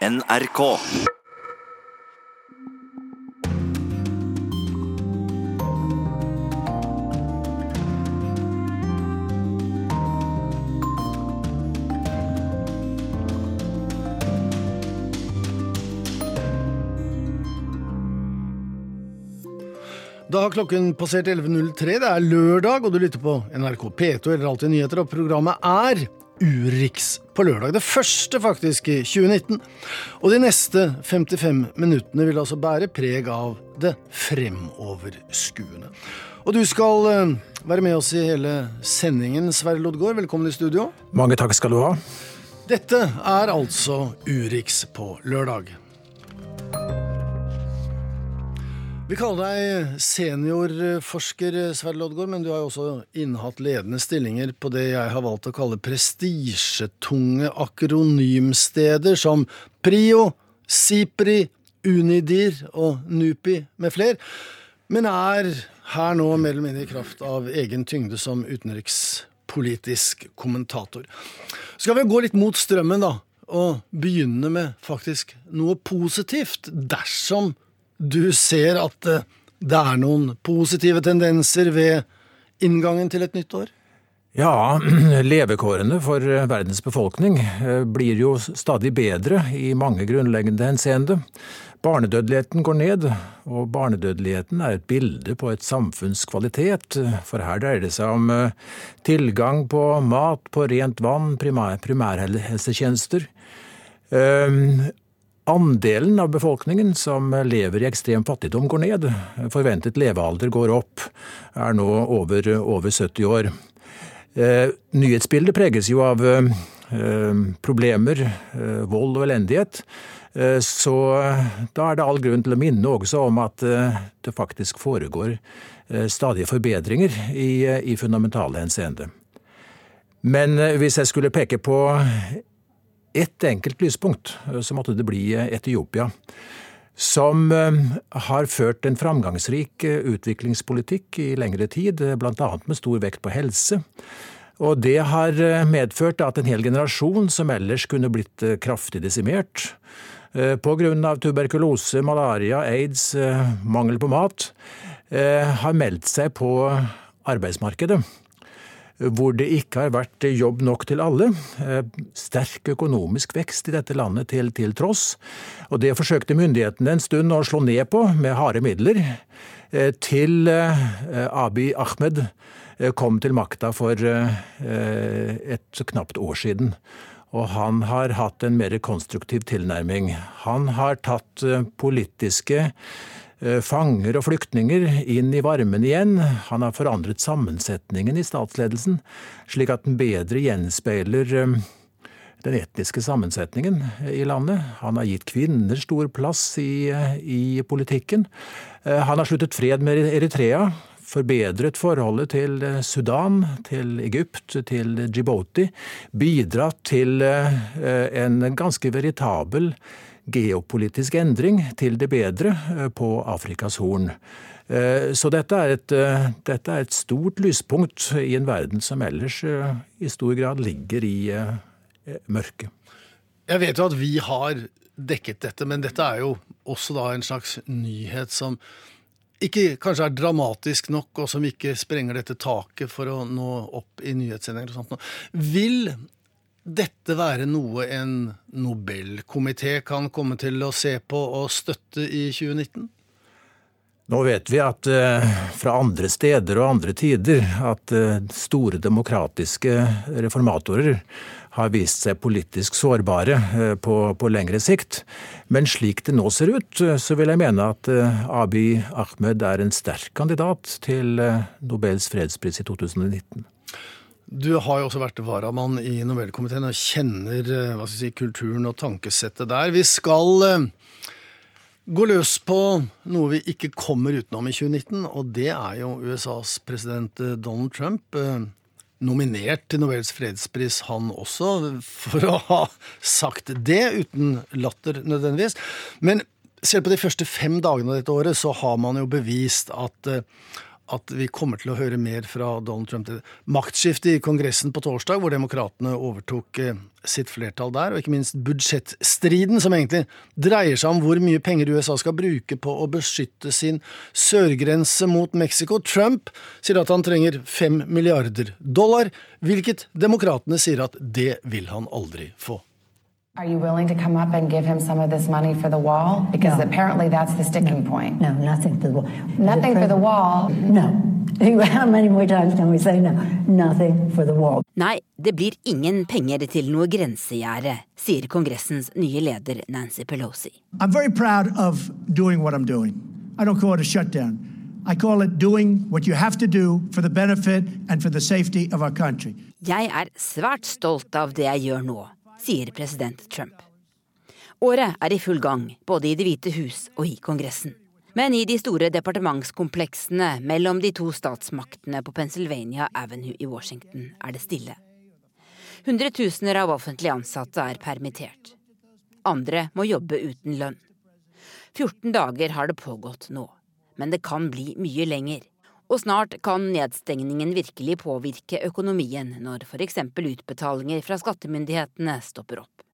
NRK. Da har klokken passert 11.03. Det er lørdag, og du lytter på NRK P2 eller Alltid nyheter, og programmet er Urix på lørdag. Det første, faktisk, i 2019. Og de neste 55 minuttene vil altså bære preg av det fremoverskuende. Og du skal eh, være med oss i hele sendingen, Sverre Lodgaard. Velkommen i studio. Mange takk skal du ha. Dette er altså Urix på lørdag. Vi kaller deg seniorforsker, Sverre Loddgaard, men du har jo også innehatt ledende stillinger på det jeg har valgt å kalle prestisjetunge akronymsteder som Prio, Sipri, Unidir og Nupi med fler, men er her nå mer eller mindre i kraft av egen tyngde som utenrikspolitisk kommentator. Skal vi gå litt mot strømmen, da, og begynne med faktisk noe positivt, dersom du ser at eh, det er noen positive tendenser ved inngangen til et nytt år? Ja, levekårene for verdens befolkning eh, blir jo stadig bedre i mange grunnleggende henseende. Barnedødeligheten går ned, og barnedødeligheten er et bilde på et samfunns kvalitet, for her dreier det seg om eh, tilgang på mat, på rent vann, primær, primærhelsetjenester. Andelen av befolkningen som lever i ekstrem fattigdom går ned. Forventet levealder går opp, er nå over, over 70 år. Eh, nyhetsbildet preges jo av eh, problemer, eh, vold og elendighet. Eh, så da er det all grunn til å minne også om at eh, det faktisk foregår eh, stadige forbedringer i, i fundamentale henseende. Men hvis jeg skulle peke på ett enkelt lyspunkt, eh, så måtte det bli eh, Etiopia. Som eh, har ført en framgangsrik utviklingspolitikk i lengre tid, bl.a. med stor vekt på helse. Og det har medført at en hel generasjon som ellers kunne blitt kraftig desimert pga. tuberkulose, malaria, aids, mangel på mat, har meldt seg på arbeidsmarkedet hvor det ikke har vært jobb nok til alle. Eh, sterk økonomisk vekst i dette landet til, til tross. Og det forsøkte myndighetene en stund å slå ned på med harde midler, eh, til eh, Abiy Ahmed kom til makta for et knapt år siden. Og han har hatt en mer konstruktiv tilnærming. Han har tatt politiske fanger og flyktninger inn i varmen igjen. Han har forandret sammensetningen i statsledelsen, slik at den bedre gjenspeiler eh, den etniske sammensetningen i landet. Han har gitt kvinner stor plass i, eh, i politikken. Han har sluttet fred med Eritrea, forbedret forholdet til Sudan, til Egypt, til Djibouti. Bidratt til en ganske veritabel geopolitisk endring til det bedre eh, på Afrikas Horn. Eh, så dette er, et, eh, dette er et stort lyspunkt i en verden som ellers i stor grad ligger i mørket. Jeg vet jo at vi har dekket dette, men dette er jo også da en slags nyhet som ikke kanskje er dramatisk nok, og som ikke sprenger dette taket for å nå opp i nyhetssendinger og sånt. Vil dette være noe en Nobelkomité kan komme til å se på og støtte i 2019? Nå vet vi at uh, fra andre steder og andre tider at uh, store demokratiske reformatorer har vist seg politisk sårbare uh, på, på, lengre sikt. Men slik det nå ser ut, så vil jeg mene at Abiy Ahmed er en sterk kandidat til Nobels fredspris i 2019. Du har jo også vært varamann i Nobelkomiteen og kjenner eh, hva skal si, kulturen og tankesettet der. Vi skal eh, gå løs på noe vi ikke kommer utenom i 2019, og det er jo USAs president eh, Donald Trump. Nominert til Nobels fredspris, han også, for å ha sagt det, uten latter nødvendigvis. Men selv på de første fem dagene av dette året så har man jo bevist at at vi kommer til å høre mer fra Donald Trump. Maktskiftet i Kongressen på torsdag, hvor demokratene overtok eh, sitt flertall der, og ikke minst budsjettstriden, som egentlig dreier seg om hvor mye penger USA skal bruke på å beskytte sin sørgrense mot Mexico. Trump sier at han trenger fem milliarder dollar, hvilket demokratene sier at det vil han aldri få. Are you willing to come up and give him some of this money for the wall? Because no. apparently that's the sticking no. point. No, nothing for the wall. Nothing for the wall? No. How many more times can we say no? Nothing for the wall. Nei, det blir ingen penger til noe grensegjerde, sier Kongressens nye leder Nancy Pelosi. I'm very proud of doing what I'm doing. I don't call it a shutdown. I call it doing what you have to do for the benefit and for the safety of our country. Jeg er svært stolt av det jeg gjør nå sier president Trump. Året er i full gang, både i Det hvite hus og i Kongressen. Men i de store departementskompleksene mellom de to statsmaktene på Pennsylvania Avenue i Washington er det stille. Hundretusener av offentlig ansatte er permittert. Andre må jobbe uten lønn. 14 dager har det pågått nå, men det kan bli mye lenger. Og snart kan nedstengningen virkelig påvirke økonomien når f.eks. utbetalinger fra skattemyndighetene stopper opp.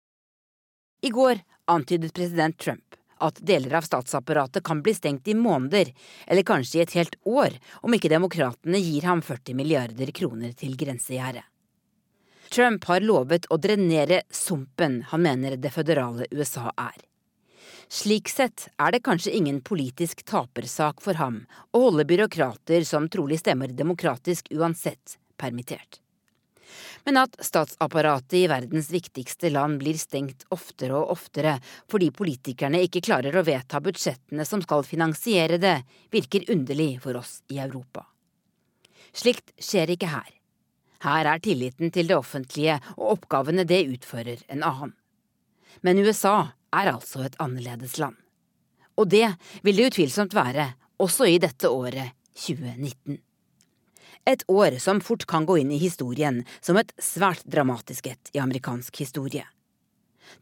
I går antydet president Trump at deler av statsapparatet kan bli stengt i måneder, eller kanskje i et helt år, om ikke demokratene gir ham 40 milliarder kroner til grensegjerdet. Trump har lovet å drenere sumpen han mener det føderale USA er. Slik sett er det kanskje ingen politisk tapersak for ham å holde byråkrater som trolig stemmer demokratisk uansett, permittert. Men at statsapparatet i verdens viktigste land blir stengt oftere og oftere fordi politikerne ikke klarer å vedta budsjettene som skal finansiere det, virker underlig for oss i Europa. Slikt skjer ikke her. Her er tilliten til det offentlige og oppgavene det utfører, en annen. Men USA er altså et annerledes land. Og det vil det utvilsomt være også i dette året 2019. Et år som fort kan gå inn i historien som et svært dramatisk et i amerikansk historie.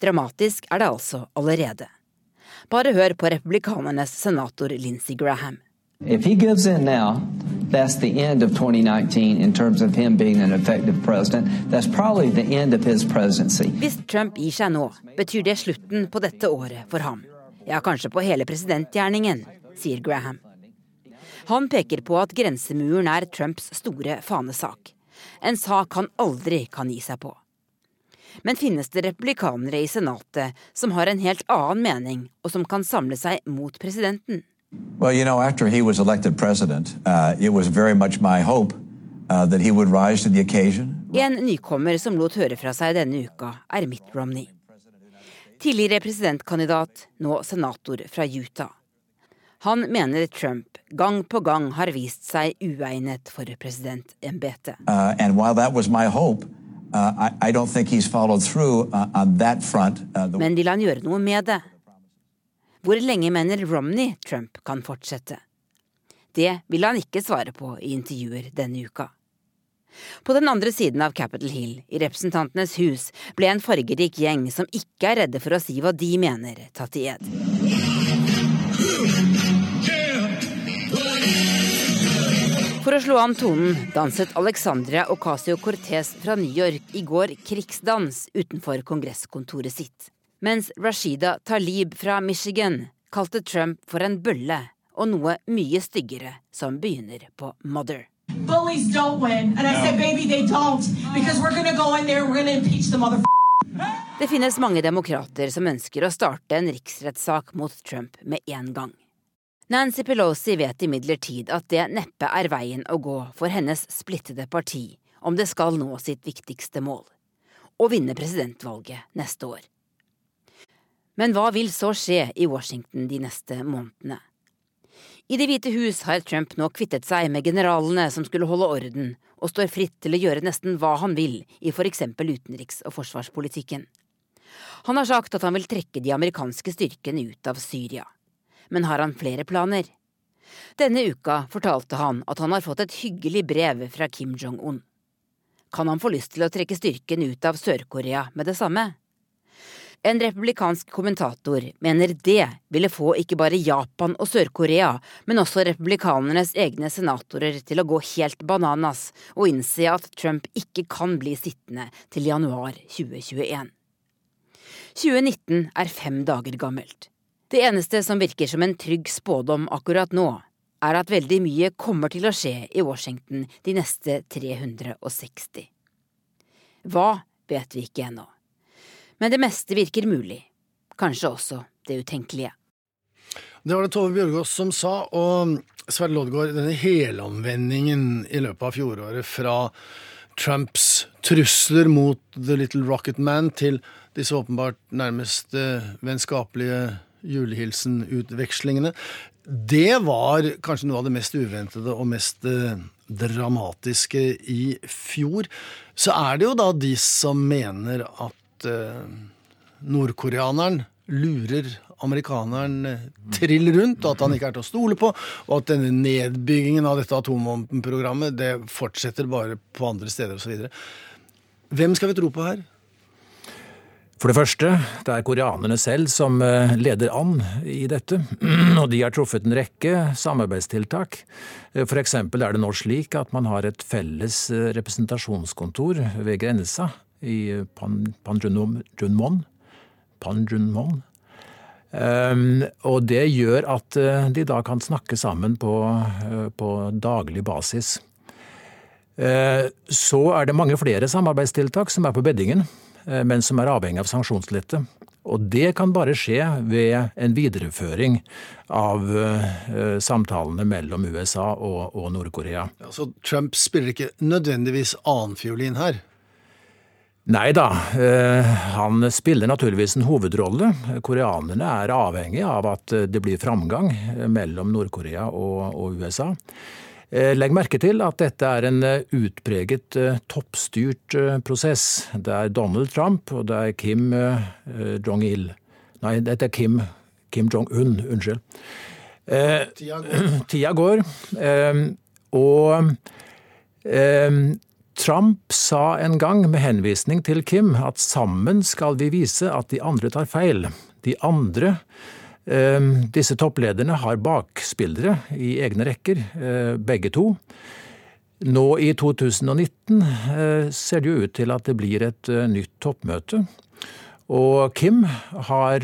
Dramatisk er det altså allerede. Bare hør på republikanernes senator Lindsey Graham. If he gives in now, that's the end of 2019 in terms of him being an effective president. That's probably the end of his presidency. Hvis Trump gir seg nå, betyr det slutten på dette året for ham. Ja, kanskje på hele presidentgjerningen, sier Graham. Han peker på at grensemuren er Trumps store fanesak. En sak han aldri kan gi seg på. Men finnes det republikanere i Senatet som har en helt annen mening, og som kan samle seg mot presidenten? Well, you know, after he was elected president, uh, it was very much my hope uh, that he would rise to the occasion. En nykommer som lot høre fra seg denne uka, er Mitt Romney. Tidligere presidentkandidat, nå senator fra Utah. Han mener Trump gang på gang har vist seg uegnet for presidentembetet. Uh, hope, uh, I, I uh, front. Uh. Men vil han gjøre noe med det? Hvor lenge mener Romney Trump kan fortsette? Det vil han ikke svare på i intervjuer denne uka. På den andre siden av Capitol Hill, i Representantenes hus, ble en fargerik gjeng som ikke er redde for å si hva de mener, tatt i ed. For å slå an tonen danset Alexandria Ocasio-Cortez fra New York i går krigsdans utenfor kongresskontoret sitt mens Rashida Talib fra Michigan kalte Trump for en bølle og noe mye styggere som begynner på mother. Bullies don't win. And I said, baby, they don't. Because we're going to go in there we're going to impeach the mother Det finnes mange demokrater som ønsker å starte en riksrettssak mot Trump med en gang. Nancy Pelosi vet imidlertid at det neppe er veien å gå for hennes splittede parti om det skal nå sitt viktigste mål å vinne presidentvalget neste år. Men hva vil så skje i Washington de neste månedene? I Det hvite hus har Trump nå kvittet seg med generalene som skulle holde orden, og står fritt til å gjøre nesten hva han vil i for eksempel utenriks- og forsvarspolitikken. Han har sagt at han vil trekke de amerikanske styrkene ut av Syria. Men har han flere planer? Denne uka fortalte han at han har fått et hyggelig brev fra Kim Jong-un. Kan han få lyst til å trekke styrken ut av Sør-Korea med det samme? En republikansk kommentator mener det ville få ikke bare Japan og Sør-Korea, men også republikanernes egne senatorer til å gå helt bananas og innse at Trump ikke kan bli sittende til januar 2021. 2019 er fem dager gammelt. Det eneste som virker som en trygg spådom akkurat nå, er at veldig mye kommer til å skje i Washington de neste 360. Hva vet vi ikke ennå. Men det meste virker mulig. Kanskje også det utenkelige. Det var det Tove Bjørgaas som sa, og Sverre Loddgaard, denne helomvendingen i løpet av fjoråret fra Trumps trusler mot The Little Rocket Man til disse åpenbart nærmest vennskapelige julehilsenutvekslingene, det var kanskje noe av det mest uventede og mest dramatiske i fjor. Så er det jo da de som mener at uh, nordkoreaneren lurer amerikaneren uh, trill rundt, og at han ikke er til å stole på, og at denne nedbyggingen av dette atomvåpenprogrammet det fortsetter bare på andre steder osv. Hvem skal vi tro på her? For det første, det er koreanerne selv som eh, leder an i dette, og de har truffet en rekke samarbeidstiltak. For eksempel er det nå slik at man har et felles representasjonskontor ved grensa i Panjunmon. Panjunmon. Um, og det gjør at uh, de da kan snakke sammen på, uh, på daglig basis. Uh, så er det mange flere samarbeidstiltak som er på beddingen, men som er avhengig av sanksjonslette. Og det kan bare skje ved en videreføring av samtalene mellom USA og, og Nord-Korea. Ja, så Trump spiller ikke nødvendigvis annenfiolin her? Nei da, eh, han spiller naturligvis en hovedrolle. Koreanerne er avhengig av at det blir framgang mellom Nord-Korea og, USA. Eh, legg merke til at dette er en eh, utpreget toppstyrt prosess. Det er Donald Trump og det er Kim Jong-il. Nei, dette er Kim, Kim Jong-un, unnskyld. Tida går. Tida går og Trump sa en gang med henvisning til Kim at sammen skal vi vise at de andre tar feil. De andre, ehm, disse topplederne, har bakspillere i egne rekker, eh, begge to. Nå i 2019 eh, ser det jo ut til at det blir et eh, nytt toppmøte. Og Kim har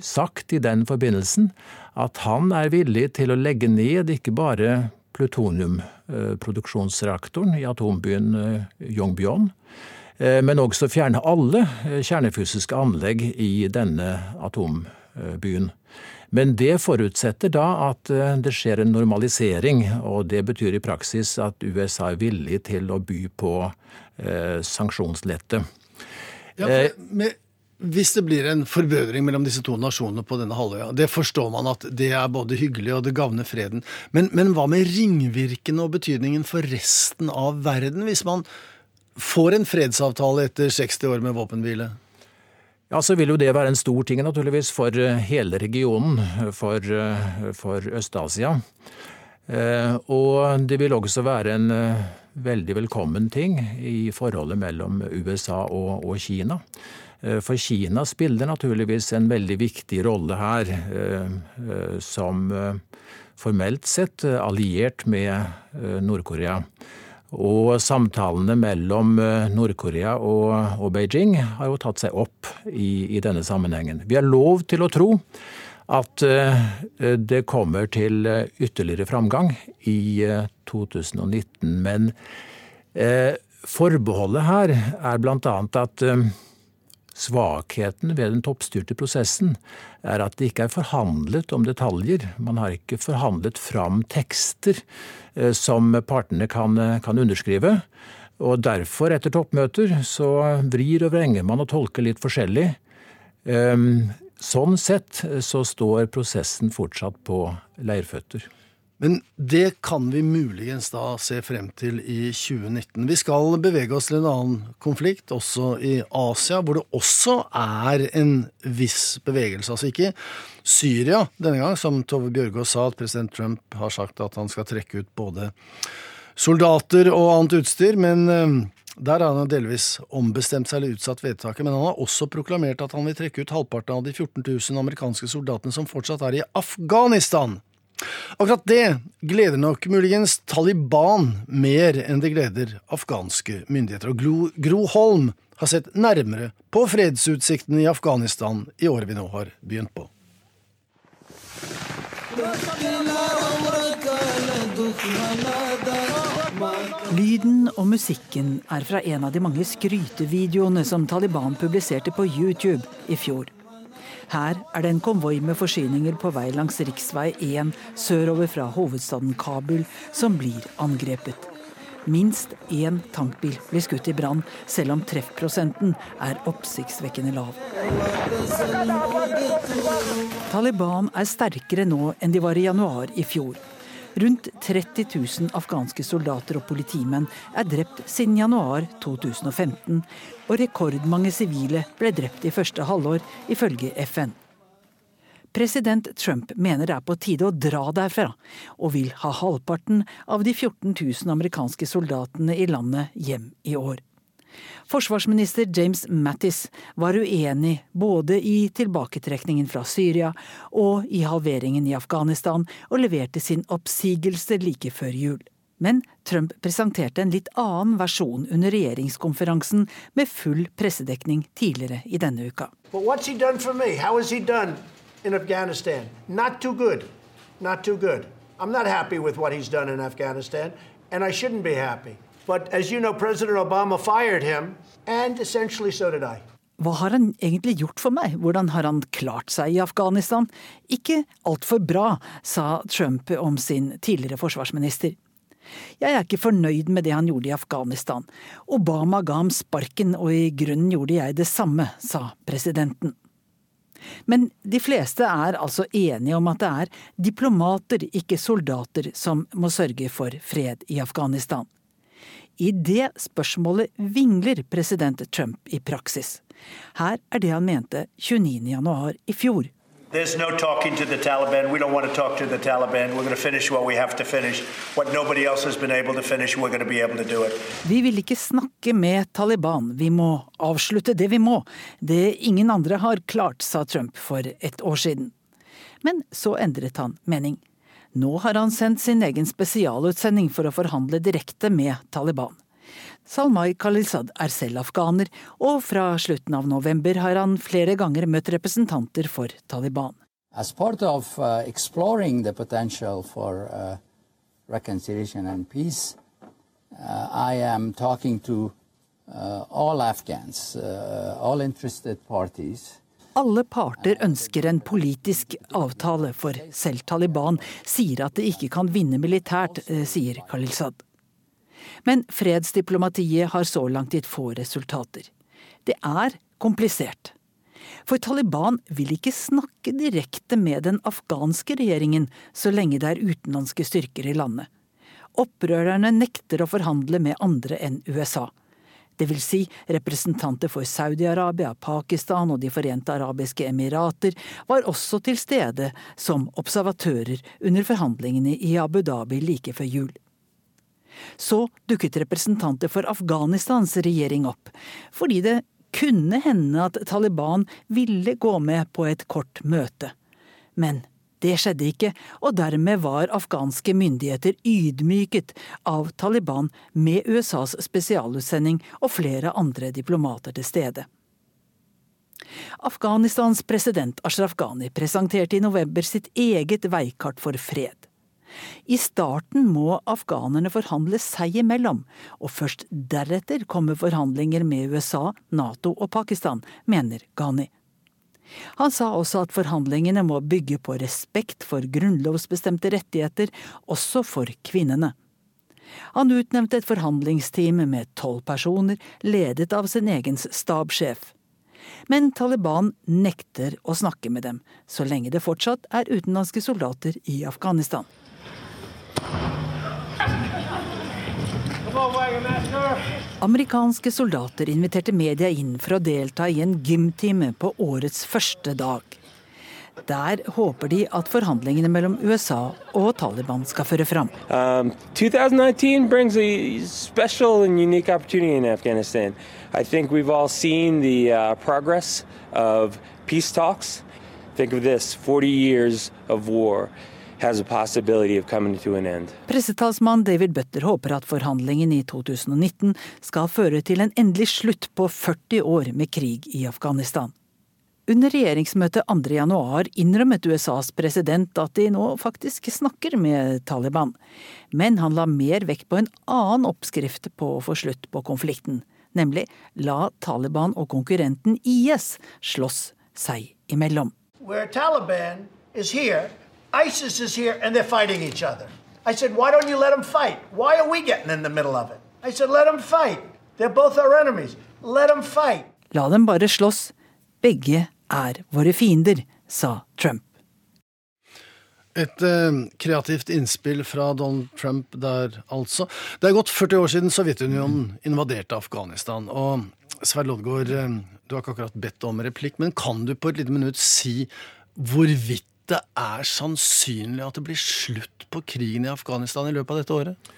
sagt i den forbindelsen at han er villig til å legge ned ikke bare plutoniumproduksjonsreaktoren i atombyen eh, Yongbyon, eh, men også fjerne alle eh, kjernefysiske anlegg i denne atombyen. Men det forutsetter da at det skjer en normalisering, og det betyr i praksis at USA er villig til å by på sanksjonslette. Ja, med, hvis det blir en forbedring mellom disse to nasjonene på denne halvøya, det forstår man at det er både hyggelig og det gagner freden. Men, men hva med ringvirkene og betydningen for resten av verden, hvis man får en fredsavtale etter 60 år med våpenhvile? Ja, så vil jo det være en stor ting naturligvis for eh, hele regionen, for, eh, for Øst-Asia. Eh, og det vil også være en veldig velkommen ting i forholdet mellom USA og, og Kina. Eh, for Kina spiller naturligvis en veldig viktig rolle her, eh, eh, som formelt sett alliert med Nord-Korea. Og samtalene mellom Nord-Korea og, Beijing har jo tatt seg opp i, i, denne sammenhengen. Vi har lov til å tro at det kommer til ytterligere framgang i 2019. Men forbeholdet her er bl.a. at Svakheten ved den toppstyrte prosessen er at det ikke er forhandlet om detaljer. Man har ikke forhandlet fram tekster eh, som partene kan, eh, kan underskrive. Og derfor, etter toppmøter, så vrir og vrenger man og tolker litt forskjellig. Ehm, sånn sett eh, så står prosessen fortsatt på leirføtter. Men det kan vi muligens da se frem til i 2019. Vi skal bevege oss til en annen konflikt, også i Asia, hvor det også er en viss bevegelse. Altså ikke Syria denne gang, som Tove Bjørgaas sa, at president Trump har sagt at han skal trekke ut både soldater og annet utstyr, men eh, Der har han delvis ombestemt seg eller utsatt vedtaket, men han har også proklamert at han vil trekke ut halvparten av de 14 000 amerikanske soldatene som fortsatt er i Afghanistan. Akkurat det gleder nok muligens Taliban mer enn det gleder afghanske myndigheter. Og Gro, Gro Holm har sett nærmere på fredsutsiktene i Afghanistan i året vi nå har begynt på. Lyden og musikken er fra en av de mange skrytevideoene som Taliban publiserte på YouTube i fjor. Her er det en konvoi med forsyninger på vei langs rv. 1 sørover fra hovedstaden Kabul som blir angrepet. Minst én tankbil blir skutt i brann, selv om treffprosenten er oppsiktsvekkende lav. Taliban er sterkere nå enn de var i januar i fjor. Rundt 30 000 afghanske soldater og politimenn er drept siden januar 2015, og rekordmange sivile ble drept i første halvår, ifølge FN. President Trump mener det er på tide å dra derfra, og vil ha halvparten av de 14 000 amerikanske soldatene i landet hjem i år. Forsvarsminister James Mattis var uenig både i tilbaketrekningen fra Syria og i halveringen i Afghanistan, og leverte sin oppsigelse like før jul. Men Trump presenterte en litt annen versjon under regjeringskonferansen med full pressedekning tidligere i denne uka. I'm not happy with what he's done in Afghanistan, and I shouldn't be happy. But as you know, President Obama fired him, and essentially so did I. Hva har han egentlig gjort for meg, hvordan har han klart seg i Afghanistan? Ikke altfor bra, sa Trump om sin tidligere forsvarsminister. Jeg er ikke fornøyd med det han gjorde i Afghanistan. Obama ga ham sparken, og i grunnen gjorde jeg det samme, sa presidenten. Men de fleste er altså enige om at det er diplomater, ikke soldater, som må sørge for fred i Afghanistan. I det spørsmålet vingler president Trump i praksis. Her er det han mente 29.1 i fjor. There's no talking to the Taliban. We don't want to talk to the Taliban. We're going to finish what we have to finish. What nobody else has been able to finish, we're going to be able to do it. Vi vil ikke snakke med Taliban. Vi må avslutte det vi må. Det ingen andre har klart, sa Trump for et år siden. Men så endret han mening. Nå har han sendt sin egen spesialutsending for å forhandle direkte med Taliban. Salmai Khalilzad er selv afghaner, og fra slutten av november har han flere ganger møtt representanter for Taliban. As part of uh, exploring the potential for uh, reconciliation and peace, uh, I am talking to uh, all Afghans, uh, all interested parties. Alle parter ønsker en politisk avtale, for selv Taliban sier at det ikke kan vinne militært, eh, sier Khalilzad. Men fredsdiplomatiet har så langt gitt få resultater. Det er komplisert. For Taliban vil ikke snakke direkte med den afghanske regjeringen så lenge det er utenlandske styrker i landet. Opprørerne nekter å forhandle med andre enn USA vil Si representanter for Saudi-Arabia, Pakistan og De forente arabiske emirater, var også til stede som observatører under forhandlingene i Abu Dhabi like før jul. Så dukket representanter for Afghanistans regjering opp, fordi det kunne hende at Taliban ville gå med på et kort møte. Men det skjedde ikke, og dermed var afghanske myndigheter ydmyket av Taliban med USAs spesialutsending og flere andre diplomater til stede. Afghanistans president Ashraf Ghani presenterte i november sitt eget veikart for fred. I starten må afghanerne forhandle seg imellom, og først deretter kommer forhandlinger med USA, Nato og Pakistan, mener Ghani. Han sa også at forhandlingene må bygge på respekt for grunnlovsbestemte rettigheter, også for kvinnene. Han utnevnte et forhandlingsteam med tolv personer, ledet av sin egen stabssjef. Men Taliban nekter å snakke med dem, så lenge det fortsatt er utenlandske soldater i Afghanistan. Amerikanske soldater inviterte media inn for å delta i en gymtime på årets første dag. Der håper de at forhandlingene mellom USA og Taliban skal føre fram. Um, 2019 brings a special and unique opportunity in Afghanistan. I think we've all seen the uh, progress of peace talks. Think of this 40 years of war. Pressetalsmann David Butler håper at forhandlingen i 2019 skal føre til en endelig slutt på 40 år med krig i Afghanistan. Under regjeringsmøtet 2.1 innrømmet USAs president at de nå faktisk snakker med Taliban, men han la mer vekt på en annen oppskrift på å få slutt på konflikten, nemlig la Taliban og konkurrenten IS slåss seg imellom. Where Taliban is here, ISIS is here, and they're fighting each other. I said, why don't you let them fight? Why are we getting in the middle of it? I said, let them fight. They're both our enemies. Let them fight. La dem bare slåss. Begge er våre fiender, sa Trump. Et eh, kreativt innspill fra Donald Trump der, altså. Det er gått 40 år siden Sovjetunionen invaderte Afghanistan. Og Svein Loddgaard, eh, du har ikke akkurat bedt om replikk, men kan du på et lite minutt si hvorvidt det er sannsynlig at det blir slutt på krigen i Afghanistan i løpet av dette året?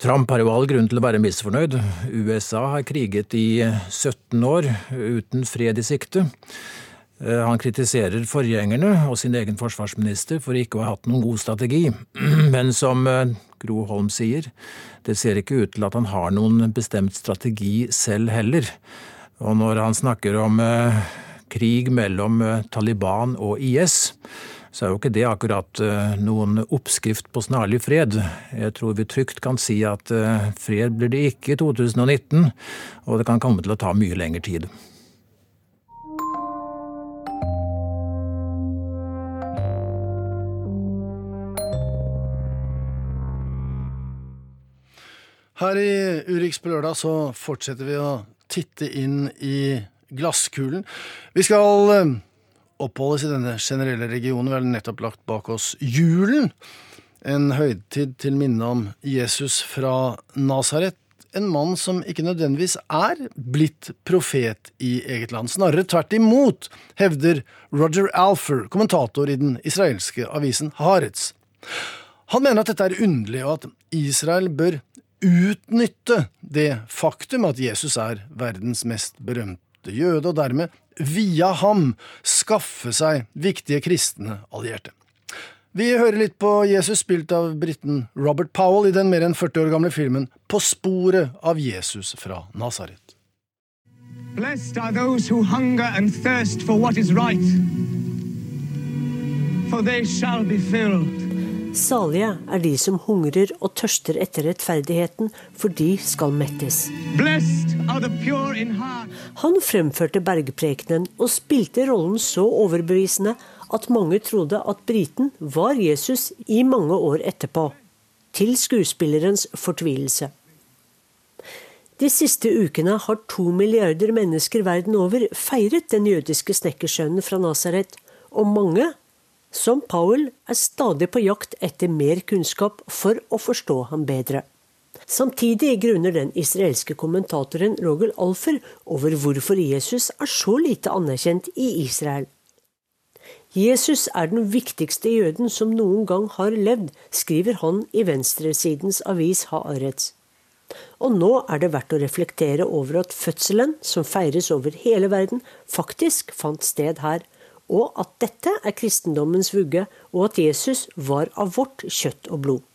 Trump har jo all grunn til å være misfornøyd. USA har kriget i 17 år uten fred i sikte. Eh, han kritiserer forgjengerne og sin egen forsvarsminister for ikke å ha hatt noen god strategi. Men som eh, Gro Holm sier, det ser ikke ut til at han har noen bestemt strategi selv heller. Og når han snakker om eh, krig mellom Taliban og IS, så er jo ikke det akkurat noen oppskrift på snarlig fred. Jeg tror vi trygt kan si at fred blir det ikke i 2019, og det kan komme til å ta mye lengre tid. Her i Urix på lørdag så fortsetter vi å titte inn i glasskulen. Vi skal eh, oppholdes i denne generelle regionen. Vi har nettopp lagt bak oss julen. En høytid til minne om Jesus fra Nasaret. En mann som ikke nødvendigvis er blitt profet i eget land. Snarere tvert imot, hevder Roger Alfer, kommentator i den israelske avisen Haaretz. Han mener at dette er underlig, og at Israel bør utnytte det faktum at Jesus er verdens mest berømte jøde, og dermed via ham skaffe seg viktige kristne allierte. Vi hører litt på Jesus, spilt av briten Robert Powell i den mer enn 40 år gamle filmen På sporet av Jesus fra Nasaret. Blessed are those who hunger and thirst for what is right, for they shall be filled. Salige er de som hungrer og tørster etter rettferdigheten, for de skal mettes. Han fremførte bergprekenen og spilte rollen så overbevisende at mange trodde at briten var Jesus i mange år etterpå, til skuespillerens fortvilelse. De siste ukene har to milliarder mennesker verden over feiret den jødiske snekkersønnen fra Nasaret, og mange som Powell er stadig på jakt etter mer kunnskap for å forstå ham bedre. Samtidig grunner den israelske kommentatoren Rogel Alfer over hvorfor Jesus er så lite anerkjent i Israel. Jesus er den viktigste jøden som noen gang har levd, skriver han i venstresidens avis Haaretz. Og nå er det verdt å reflektere over at fødselen, som feires over hele verden, faktisk fant sted her, og at dette er kristendommens vugge, og at Jesus var av vårt kjøtt og blod.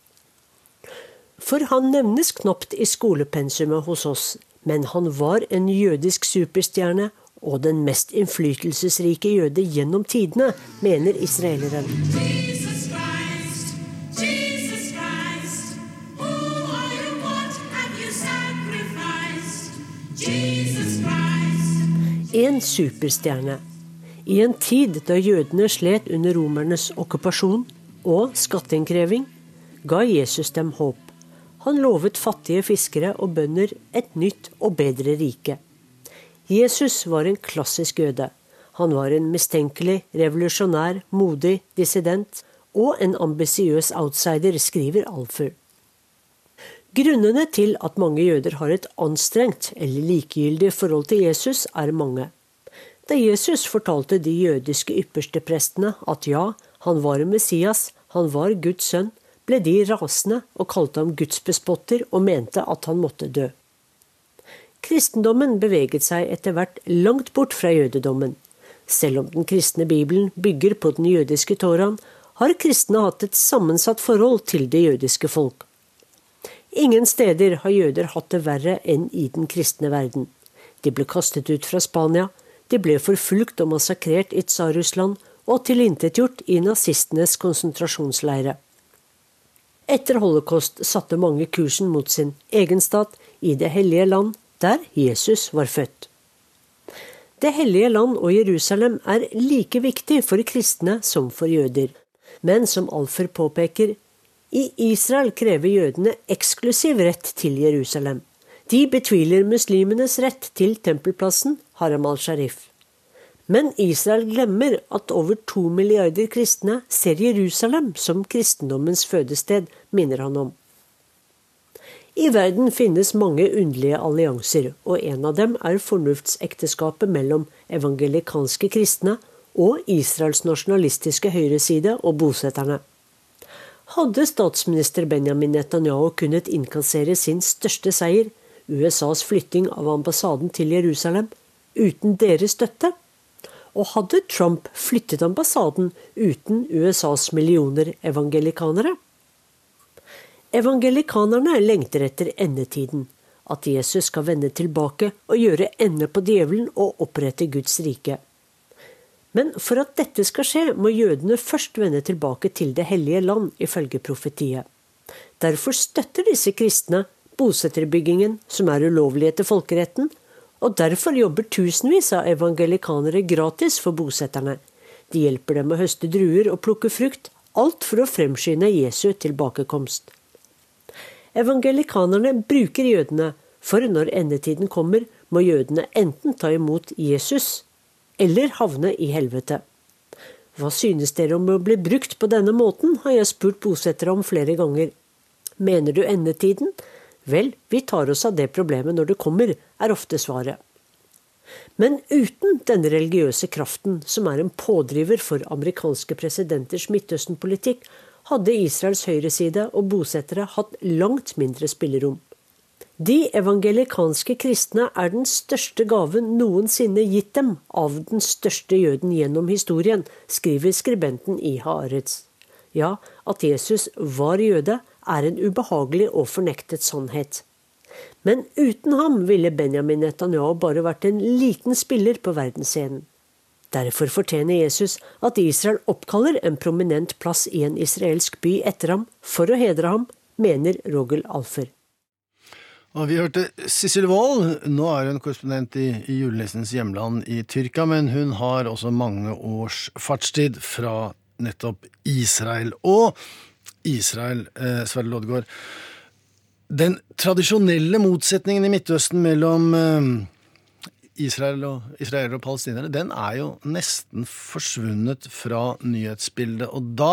For han nevnes knapt i skolepensumet hos oss, men han var en jødisk superstjerne og den mest innflytelsesrike jøde gjennom tidene, mener israeleren. En superstjerne i en tid da jødene slet under romernes okkupasjon og skatteinnkreving, ga Jesus dem håp. Han lovet fattige fiskere og bønder et nytt og bedre rike. Jesus var en klassisk jøde. Han var en mistenkelig, revolusjonær, modig dissident og en ambisiøs outsider, skriver Alfur. Grunnene til at mange jøder har et anstrengt eller likegyldig forhold til Jesus, er mange. Da Jesus fortalte de jødiske ypperste prestene at ja, han var Messias, han var Guds sønn, ble de rasende og kalte ham gudsbespotter og mente at han måtte dø. Kristendommen beveget seg etter hvert langt bort fra jødedommen. Selv om den kristne bibelen bygger på den jødiske toraen, har kristne hatt et sammensatt forhold til det jødiske folk. Ingen steder har jøder hatt det verre enn i den kristne verden. De ble kastet ut fra Spania, de ble forfulgt og massakrert i Tsar-Russland og tilintetgjort i nazistenes konsentrasjonsleire. Etter holocaust satte mange kursen mot sin egen stat i Det hellige land, der Jesus var født. Det hellige land og Jerusalem er like viktig for kristne som for jøder. Men som Alfer påpeker, i Israel krever jødene eksklusiv rett til Jerusalem. De betviler muslimenes rett til tempelplassen Haram al-Sharif. Men Israel glemmer at over to milliarder kristne ser Jerusalem som kristendommens fødested, minner han om. I verden finnes mange underlige allianser, og en av dem er fornuftsekteskapet mellom evangelikanske kristne og Israels nasjonalistiske høyreside og bosetterne. Hadde statsminister Benjamin Netanyahu kunnet innkassere sin største seier, USAs flytting av ambassaden til Jerusalem, uten deres støtte? Og hadde Trump flyttet ambassaden uten USAs millioner evangelikanere? Evangelikanerne lengter etter endetiden, at Jesus skal vende tilbake og gjøre ende på djevelen og opprette Guds rike. Men for at dette skal skje, må jødene først vende tilbake til Det hellige land, ifølge profetiet. Derfor støtter disse kristne bosetterbyggingen, som er ulovlig etter folkeretten, og derfor jobber tusenvis av evangelikanere gratis for bosetterne. De hjelper dem å høste druer og plukke frukt, alt for å fremskynde Jesu tilbakekomst. Evangelikanerne bruker jødene, for når endetiden kommer, må jødene enten ta imot Jesus eller havne i helvete. Hva synes dere om å bli brukt på denne måten, har jeg spurt bosettere om flere ganger. Mener du endetiden? Vel, vi tar oss av det problemet når det kommer, er ofte svaret. Men uten denne religiøse kraften, som er en pådriver for amerikanske presidenters Midtøsten-politikk, hadde Israels høyreside og bosettere hatt langt mindre spillerom. De evangelikanske kristne er den største gaven noensinne gitt dem av den største jøden gjennom historien, skriver skribenten i Haaretz. Ja, at Jesus var jøde, er en ubehagelig og fornektet sannhet. Men uten ham ville Benjamin Netanyahu bare vært en liten spiller på verdensscenen. Derfor fortjener Jesus at Israel oppkaller en prominent plass i en israelsk by etter ham, for å hedre ham, mener Rogel Alfer. Og vi hørte Sissel Wold. Nå er hun korrespondent i, i julenissens hjemland i Tyrkia, men hun har også mange års fartstid fra nettopp Israel. Og Israel, eh, Sverre Loddgaard. Den tradisjonelle motsetningen i Midtøsten mellom eh, Israel og israelere og palestinere, den er jo nesten forsvunnet fra nyhetsbildet. Og da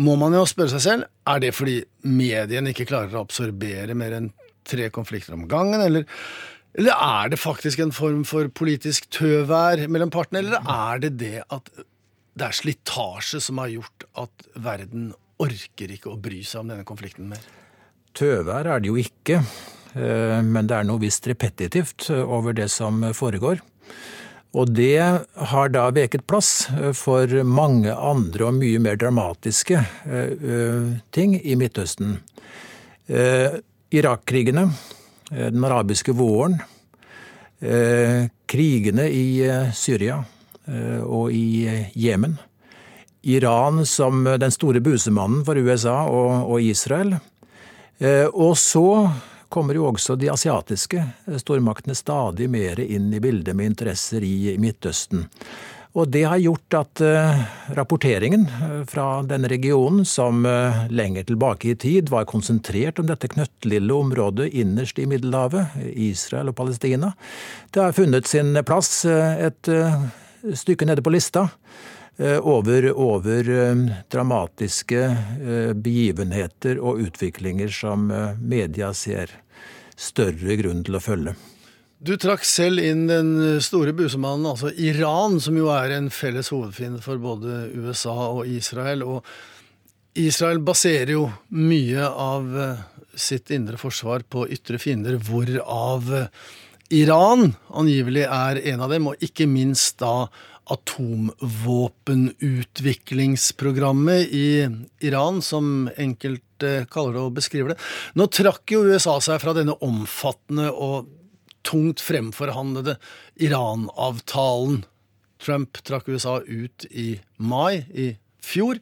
må man jo spørre seg selv er det fordi mediene ikke klarer å absorbere mer enn tre konflikter om gangen, eller, eller er det faktisk en form for politisk tøvær mellom partene, eller er det det at det er slitasje som har gjort at verden orker ikke å bry seg om denne konflikten mer? Tøvær er det jo ikke. Eh, men det er noe visst repetitivt eh, over det som foregår. Og det har da veket plass eh, for mange andre og mye mer dramatiske ting i Midtøsten. Irak-krigene, den arabiske våren, krigene i Syria og i Jemen. Iran som den store busemannen for USA og Israel. Og så kommer jo også de asiatiske stormaktene stadig mer inn i bildet med interesser i Midtøsten. Og det har gjort at uh, rapporteringen eh, fra denne regionen, som lenger tilbake i tid var konsentrert om dette knøttlille området innerst i Middelhavet, Israel og Palestina, det har funnet sin plass et stykke nede på lista. Over, over, dramatiske begivenheter og utviklinger som media ser større grunn til å følge. Du trakk selv inn den store busemannen, altså Iran, som jo er en felles hovedfiende for både USA og Israel. Og Israel baserer jo mye av eh, sitt indre forsvar på ytre fiender, hvorav eh, Iran angivelig er en av dem, og ikke minst da atomvåpenutviklingsprogrammet i Iran, som enkelte kaller det og beskriver det. Nå trakk jo USA seg fra denne omfattende og tungt fremforhandlede Iran-avtalen. Trump trakk USA ut i mai i fjor.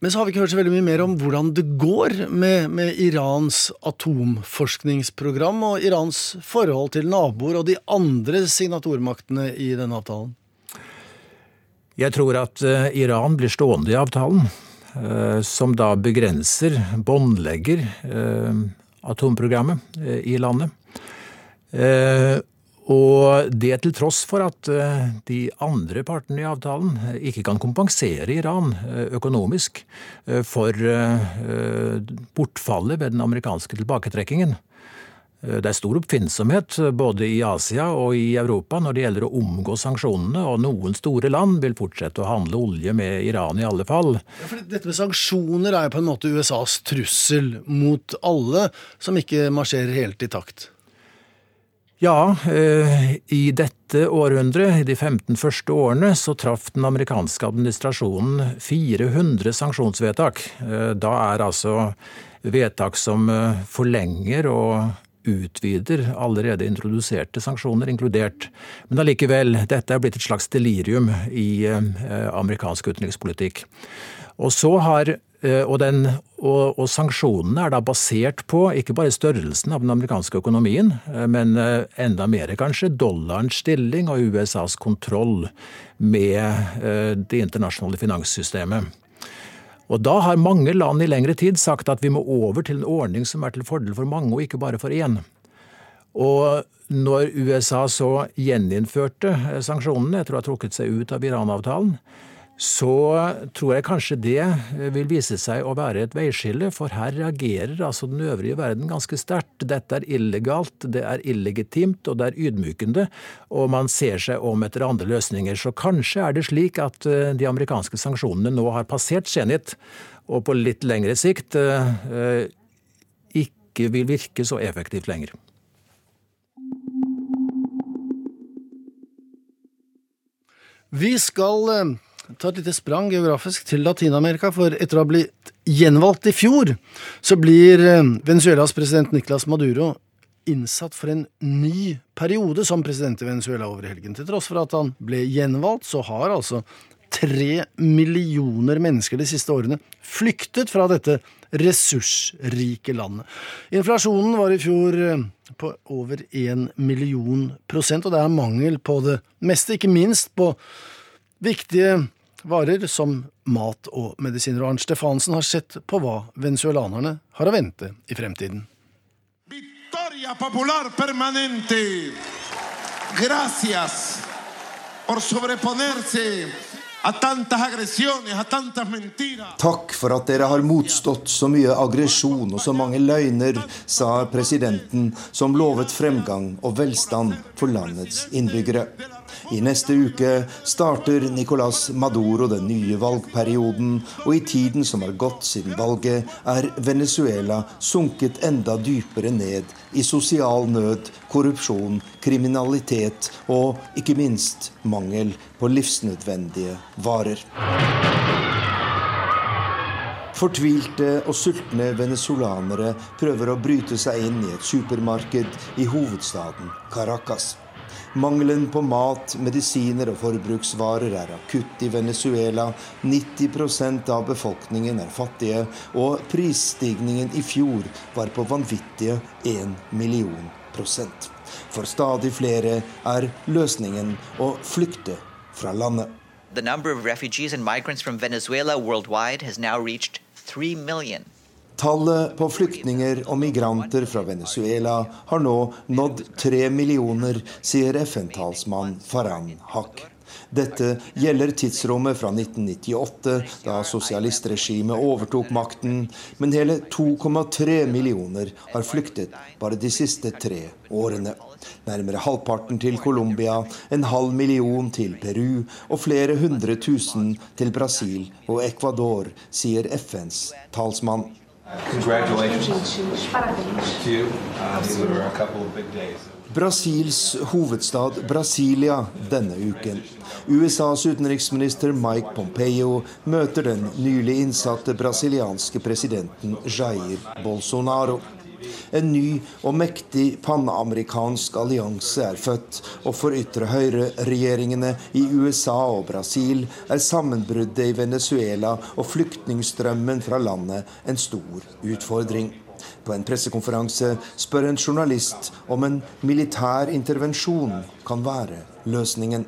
Men så har vi ikke hørt så veldig mye mer om hvordan det går med, med, Irans atomforskningsprogram og Irans forhold til naboer og de andre signatormaktene i denne avtalen. Jeg tror at eh, Iran blir stående i avtalen, eh, som da begrenser, båndlegger, eh, atomprogrammet i landet. Og det til tross for at de andre partene i avtalen ikke kan kompensere Iran økonomisk for bortfallet ved den amerikanske tilbaketrekkingen. Det er stor oppfinnsomhet både i Asia og i Europa når det gjelder å omgå sanksjonene, og noen store land vil fortsette å handle olje med Iran i alle fall. Ja, dette med sanksjoner er jo på en måte USAs trussel mot alle som ikke marsjerer helt i takt. Ja, eh, i dette århundret, i de 15 første årene, så traff den amerikanske administrasjonen 400 sanksjonsvedtak. Eh, da er altså vedtak som eh, forlenger og utvider allerede introduserte sanksjoner, inkludert. Men allikevel, dette er blitt et slags delirium i eh, amerikansk utenrikspolitikk. Og så har eh, og, den, og, og, sanksjonene er da basert på ikke bare størrelsen av den amerikanske økonomien, eh, men enda mer kanskje dollarens stilling og USAs kontroll med det internasjonale finanssystemet. Og da har mange land i lengre tid sagt at vi må over til en ordning som er til fordel for mange, og ikke bare for én. Og når USA så gjeninnførte sanksjonene etter å ha trukket seg ut av Iran-avtalen, så tror jeg kanskje det vil vise seg å være et veiskille, for her reagerer altså den øvrige verden ganske sterkt. Dette er illegalt, det er illegitimt og det er ydmykende, og man ser seg om etter andre løsninger. Så kanskje er det slik at eh, de amerikanske sanksjonene nå har passert Zenit, og på litt lengre sikt eh, ikke vil virke så effektivt lenger. Vi skal eh, ta et lite sprang geografisk til Latin-Amerika, for etter å ha blitt gjenvalgt i fjor, så blir eh, Venezuelas president Nicolas Maduro innsatt for en ny periode som president i Venezuela over helgen. Til tross for at han ble gjenvalgt, så har altså tre millioner mennesker de siste årene flyktet fra dette ressursrike landet. Inflasjonen var i fjor eh, på over én million prosent, og det er mangel på det meste, ikke minst på viktige varer som mat og medisiner. Og Arnt Stefansen har sett på hva venezuelanerne har å vente i fremtiden. Victoria popular permanente. Gracias por sobreponerse Takk for at dere har motstått så mye aggresjon og så mange løgner, sa presidenten, som lovet fremgang og velstand for landets innbyggere. I neste uke starter Nicolas Maduro den nye valgperioden, og i tiden som har gått siden valget, er Venezuela sunket enda dypere ned i sosial nød, korrupsjon, kriminalitet og ikke minst mangel på livsnødvendige varer. Fortvilte og sultne venezolanere prøver å bryte seg inn i et supermarked i hovedstaden Caracas. Mangelen på mat, medisiner og forbruksvarer er akutt i Venezuela. 90% av befolkningen er fattige, og prisstigningen i fjor var på vanvittige 1 million prosent. For stadig flere er løsningen å flykte fra landet. The number of refugees and migrants from Venezuela worldwide has now reached 3 million. Tallet på flyktninger og migranter fra Venezuela har nå nådd tre millioner, sier FN-talsmann Faran Haq. Dette gjelder tidsrommet fra 1998, da sosialistregimet overtok makten, men hele 2,3 millioner har flyktet bare de siste tre årene. Nærmere halvparten til Colombia, en halv million til Peru og flere hundre tusen til Brasil og Ecuador, sier FNs talsmann. Brasils hovedstad Brasilia denne uken. USAs utenriksminister Mike Pompeo møter den nylig innsatte brasilianske presidenten Jair Bolsonaro. En ny og mektig panamerikansk allianse er født, og for ytre høyre-regjeringene i USA og Brasil er sammenbruddet i Venezuela og flyktningstrømmen fra landet en stor utfordring. På en pressekonferanse spør en journalist om en militær intervensjon kan være løsningen.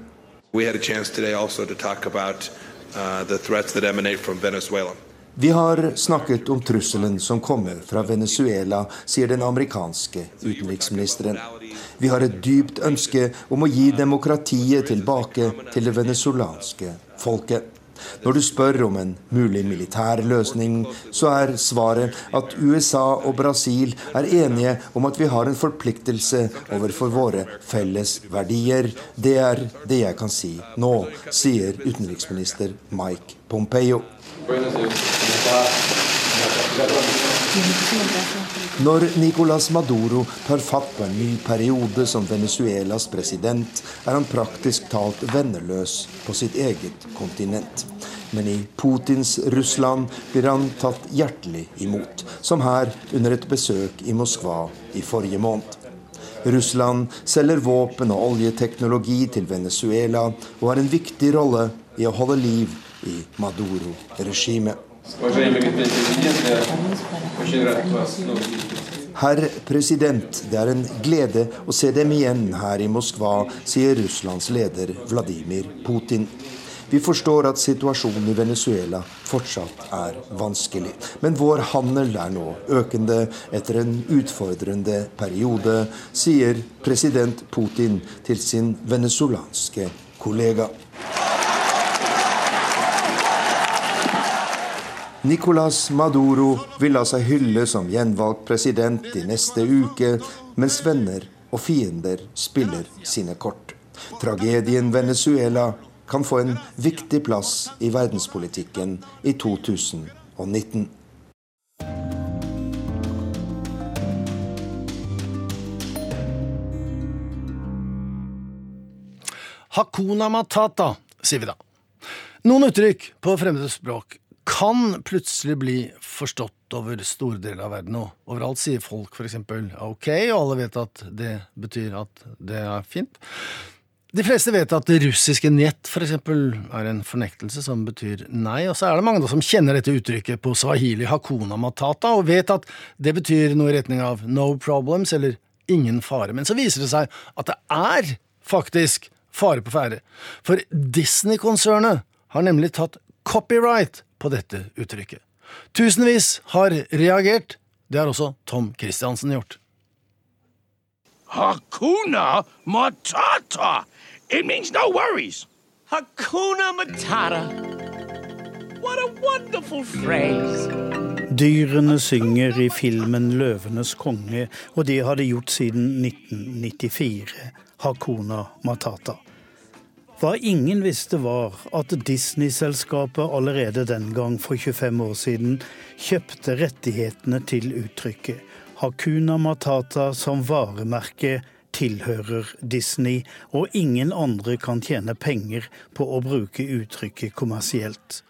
We had a chance today also to talk about uh, the threats that emanate from Venezuela. Vi har snakket om trusselen som kommer fra Venezuela, sier den amerikanske utenriksministeren. Vi har et dypt ønske om å gi demokratiet tilbake til det venezuelanske folket. Når du spør om en mulig militær løsning, så er svaret at USA og Brasil er enige om at vi har en forpliktelse overfor våre felles verdier. Det er det jeg kan si nå, sier utenriksminister Mike Pompeo. Når Nicolas Maduro tar fatt på en ny periode som Venezuelas president, er han praktisk talt venneløs på sitt eget kontinent. Men i Putins Russland blir han tatt hjertelig imot, som her under et besøk i Moskva i forrige måned. Russland selger våpen og oljeteknologi til Venezuela og har en viktig rolle i å holde liv i Maduro-regimet. Herr president, det er en glede å se dem igjen her i Moskva, sier Russlands leder Vladimir Putin. Vi forstår at situasjonen i Venezuela fortsatt er vanskelig. Men vår handel er nå økende etter en utfordrende periode, sier president Putin til sin venezuelanske kollega. Nicolas Maduro vil la seg hylle som gjenvalgt president i neste uke, mens venner og fiender spiller sine kort. Tragedien Venezuela kan få en viktig plass i verdenspolitikken i 2019. Hakuna matata, sier vi da. Noen uttrykk på fremmede språk kan plutselig bli forstått over store deler av verden. Og overalt sier folk f.eks. ok, og alle vet at det betyr at det er fint. De fleste vet at det russiske njet for eksempel er en fornektelse som betyr nei, og så er det mange som kjenner dette uttrykket på swahili hakuna matata, og vet at det betyr noe i retning av no problems eller ingen fare. Men så viser det seg at det er faktisk fare på ferde. For Disney-konsernet har nemlig tatt copyright på dette uttrykket. Tusenvis har reagert. Det har også Tom Christiansen gjort. Hakuna Matata! It means no worries. Hakuna Matata. What a wonderful phrase. Dyrene synger i filmen 'Løvenes konge', og det har de gjort siden 1994. Hakuna Matata. Hva ingen visste var at Disney-selskapet allerede den gang for 25 år siden kjøpte rettighetene til uttrykket. Hakuna Matata som varemerke tilhører Disney, og ingen andre kan tjene penger på å bruke uttrykket kommersielt.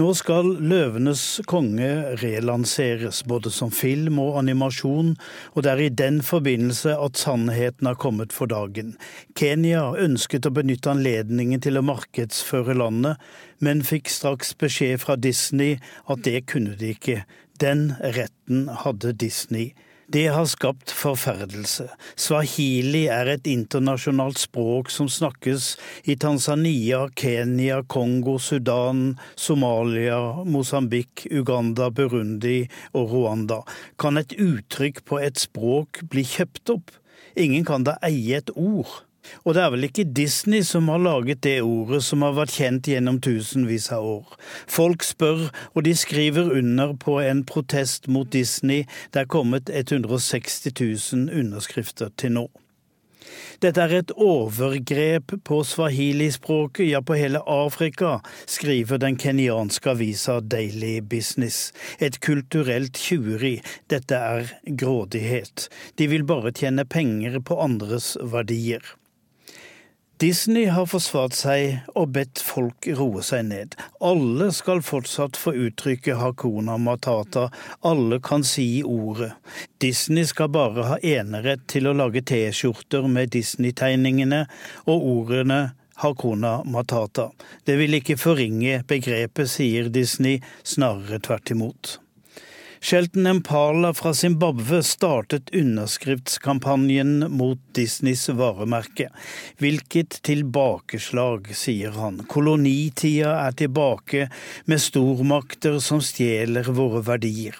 Nå skal 'Løvenes konge' relanseres, både som film og animasjon, og det er i den forbindelse at sannheten har kommet for dagen. Kenya ønsket å benytte anledningen til å markedsføre landet, men fikk straks beskjed fra Disney at det kunne de ikke. Den retten hadde Disney. Det har skapt forferdelse. Swahili er et internasjonalt språk som snakkes i Tanzania, Kenya, Kongo, Sudan, Somalia, Mosambik, Uganda, Burundi og Rwanda. Kan et uttrykk på et språk bli kjøpt opp? Ingen kan da eie et ord. Og det er vel ikke Disney som har laget det ordet som har vært kjent gjennom tusenvis av år. Folk spør, og de skriver under på en protest mot Disney. Det er kommet 160 000 underskrifter til nå. Dette er et overgrep på swahili-språket, ja på hele Afrika, skriver den kenyanske avisa Daily Business. Et kulturelt tjuveri. Dette er grådighet. De vil bare tjene penger på andres verdier. Disney har forsvart seg og bedt folk roe seg ned. Alle skal fortsatt få uttrykke Hakuna Matata, alle kan si ordet. Disney skal bare ha enerett til å lage T-skjorter med Disney-tegningene og ordene Hakuna Matata. Det vil ikke forringe begrepet, sier Disney, snarere tvert imot. Shelton Impala fra Zimbabwe startet underskriftskampanjen mot Disneys varemerke. Hvilket tilbakeslag, sier han. Kolonitida er tilbake, med stormakter som stjeler våre verdier.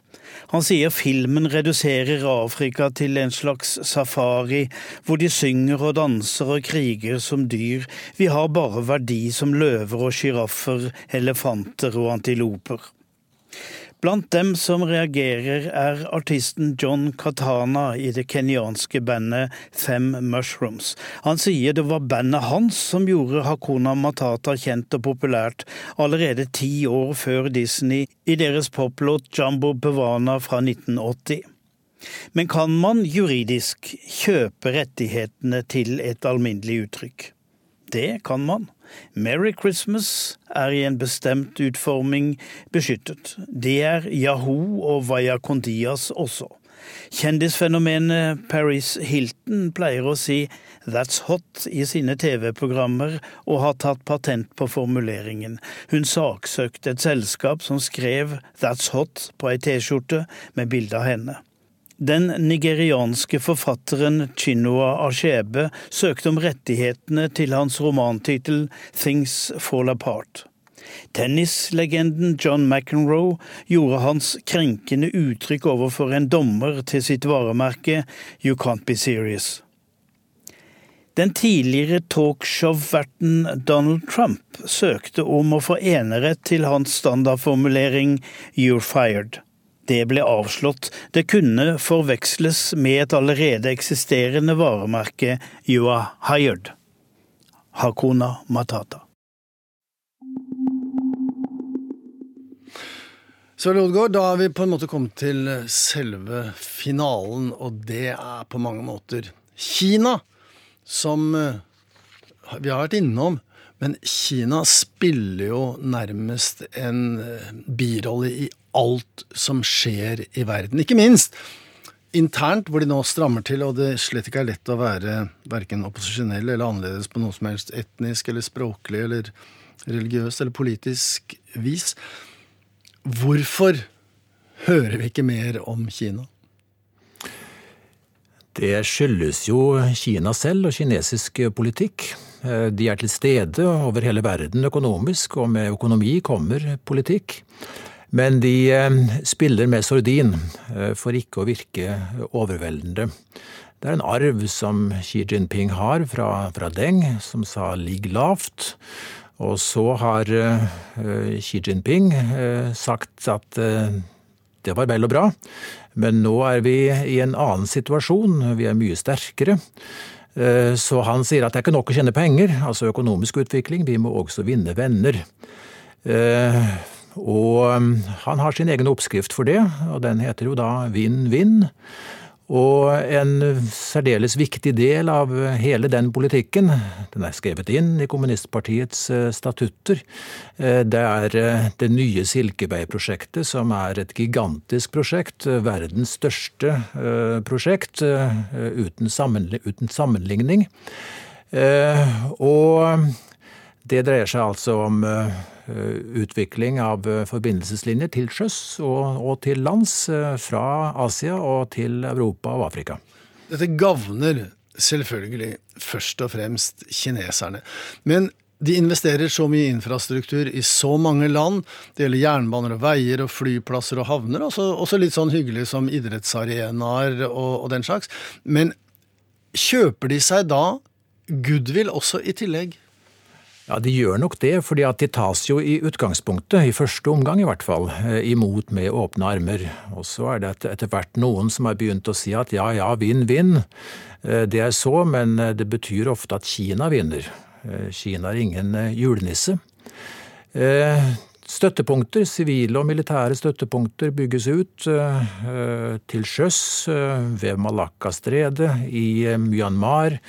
Han sier filmen reduserer Afrika til en slags safari, hvor de synger og danser og kriger som dyr. Vi har bare verdi som løver og sjiraffer, elefanter og antiloper. Blant dem som reagerer, er artisten John Katana i det kenyanske bandet Fem Mushrooms. Han sier det var bandet hans som gjorde Hakuna Matata kjent og populært allerede ti år før Disney i deres poplåt Jumbo Bevana fra 1980. Men kan man juridisk kjøpe rettighetene til et alminnelig uttrykk? Det kan man. Merry Christmas er i en bestemt utforming beskyttet. Det er Yahoo og Vaya Condias også. Kjendisfenomenet Paris Hilton pleier å si 'that's hot' i sine TV-programmer, og har tatt patent på formuleringen. Hun saksøkte et selskap som skrev 'that's hot' på ei T-skjorte med bilde av henne. Den nigerianske forfatteren Chinua Ashebe søkte om rettighetene til hans romantittel Things Fall Apart. Tennislegenden John McEnroe gjorde hans krenkende uttrykk overfor en dommer til sitt varemerke You Can't Be Serious. Den tidligere talkshow-verten Donald Trump søkte om å få enerett til hans standardformulering You're fired. Det ble avslått. Det kunne forveksles med et allerede eksisterende varemerke, Yua hired. Hakuna Matata. Sverre Odgaard, da er vi på en måte kommet til selve finalen, og det er på mange måter Kina, som eh, vi har vært innom. Men Kina spiller jo nærmest en eh, birolle i alt som skjer i verden. Ikke minst internt, hvor de nå strammer til, og det slett ikke er lett å være verken opposisjonell eller annerledes på noe som helst etnisk eller språklig eller religiøst eller politisk vis. Hvorfor hører vi ikke mer om Kina? Det skyldes jo Kina selv og kinesisk politikk. De er til stede over hele verden økonomisk, og med økonomi kommer politikk. Men de eh, spiller med sordin eh, for ikke å virke overveldende. Det er en arv som Xi Jinping har fra, fra Deng, som sa 'ligg lavt'. Og så har uh, Xi Jinping sagt at det var vel og bra, men nå er vi i en annen situasjon, vi er mye sterkere. Så han sier at det er ikke nok å tjene penger, altså økonomisk utvikling, vi må også vinne venner. Og han har sin egen oppskrift for det, og den heter jo da vinn-vinn. Og en særdeles viktig del av hele den politikken, den er skrevet inn i kommunistpartiets eh, statutter, eh, det er eh, det nye Silkeveiprosjektet, som er et gigantisk prosjekt, verdens største prosjekt, uten sammenligning. Og det dreier seg altså om Eh, utvikling av eh, forbindelseslinjer til sjøs og, og, til lands eh, fra Asia og til Europa og Afrika. Dette gagner selvfølgelig først og fremst kineserne. Men de investerer så mye infrastruktur i så mange land. Det gjelder jernbaner og veier og flyplasser og havner. Også, også litt sånn hyggelig som idrettsarenaer og, og den slags. Men kjøper de seg da goodwill også i tillegg? Ja, De gjør nok det, fordi at de tas jo i utgangspunktet, i første omgang i hvert fall, eh, imot med åpne armer. Og så er det etter hvert noen som har begynt å si at ja ja, vinn, vinn. Eh, det er så, men eh, det betyr ofte at Kina vinner. Kina er ingen julenisse. Støttepunkter, sivile og militære støttepunkter bygges ut eh, til sjøs eh, ved Malakka-stredet, i eh, Myanmar,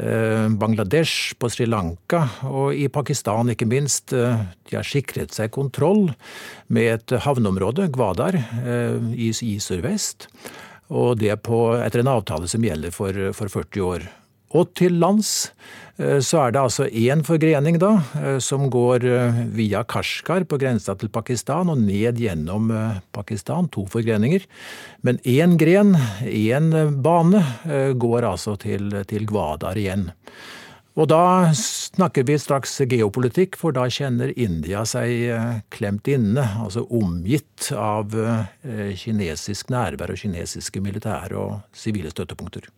Bangladesh, på Sri Lanka og i Pakistan ikke minst. De har sikret seg kontroll med et havneområde, Gwadar, i, i sørvest. Og det på, etter en avtale som gjelder for, for 40 år. Og til lands Eh, så er det altså én forgrening da, eh, som går eh, via Kashgar på grensa til Pakistan og ned gjennom Pakistan. To forgreninger. Men én gren, én bane, går altså til, til Gwadar igjen. Og da snakker vi straks geopolitikk, for da kjenner India seg klemt inne, altså omgitt av kinesisk nærvær og kinesiske militære og sivile støttepunkter.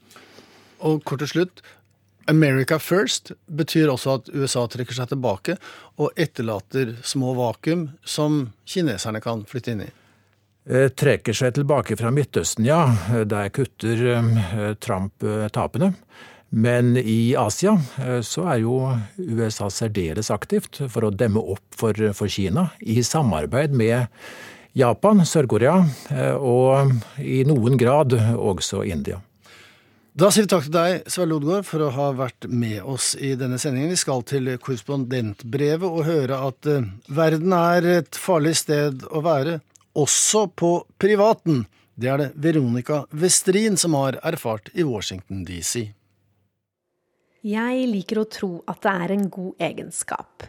Og kort til slutt, America first betyr også at USA trekker seg tilbake og etterlater små vakuum som kineserne kan flytte inn i. Eh, trekker seg tilbake fra Midtøsten, ja. Der kutter eh, Trump eh, tapene. Men i Asia så er jo USA særdeles aktivt for å demme opp for, for Kina, i samarbeid med Japan, Sør-Korea og i noen grad også India. Da sier vi takk til deg, Sverre Lodgaard, for å ha vært med oss i denne sendingen. Vi skal til korrespondentbrevet og høre at uh, verden er et farlig sted å være, også på privaten. Det er det Veronica Westrin som har erfart i Washington DC. Jeg liker å tro at det er en god egenskap.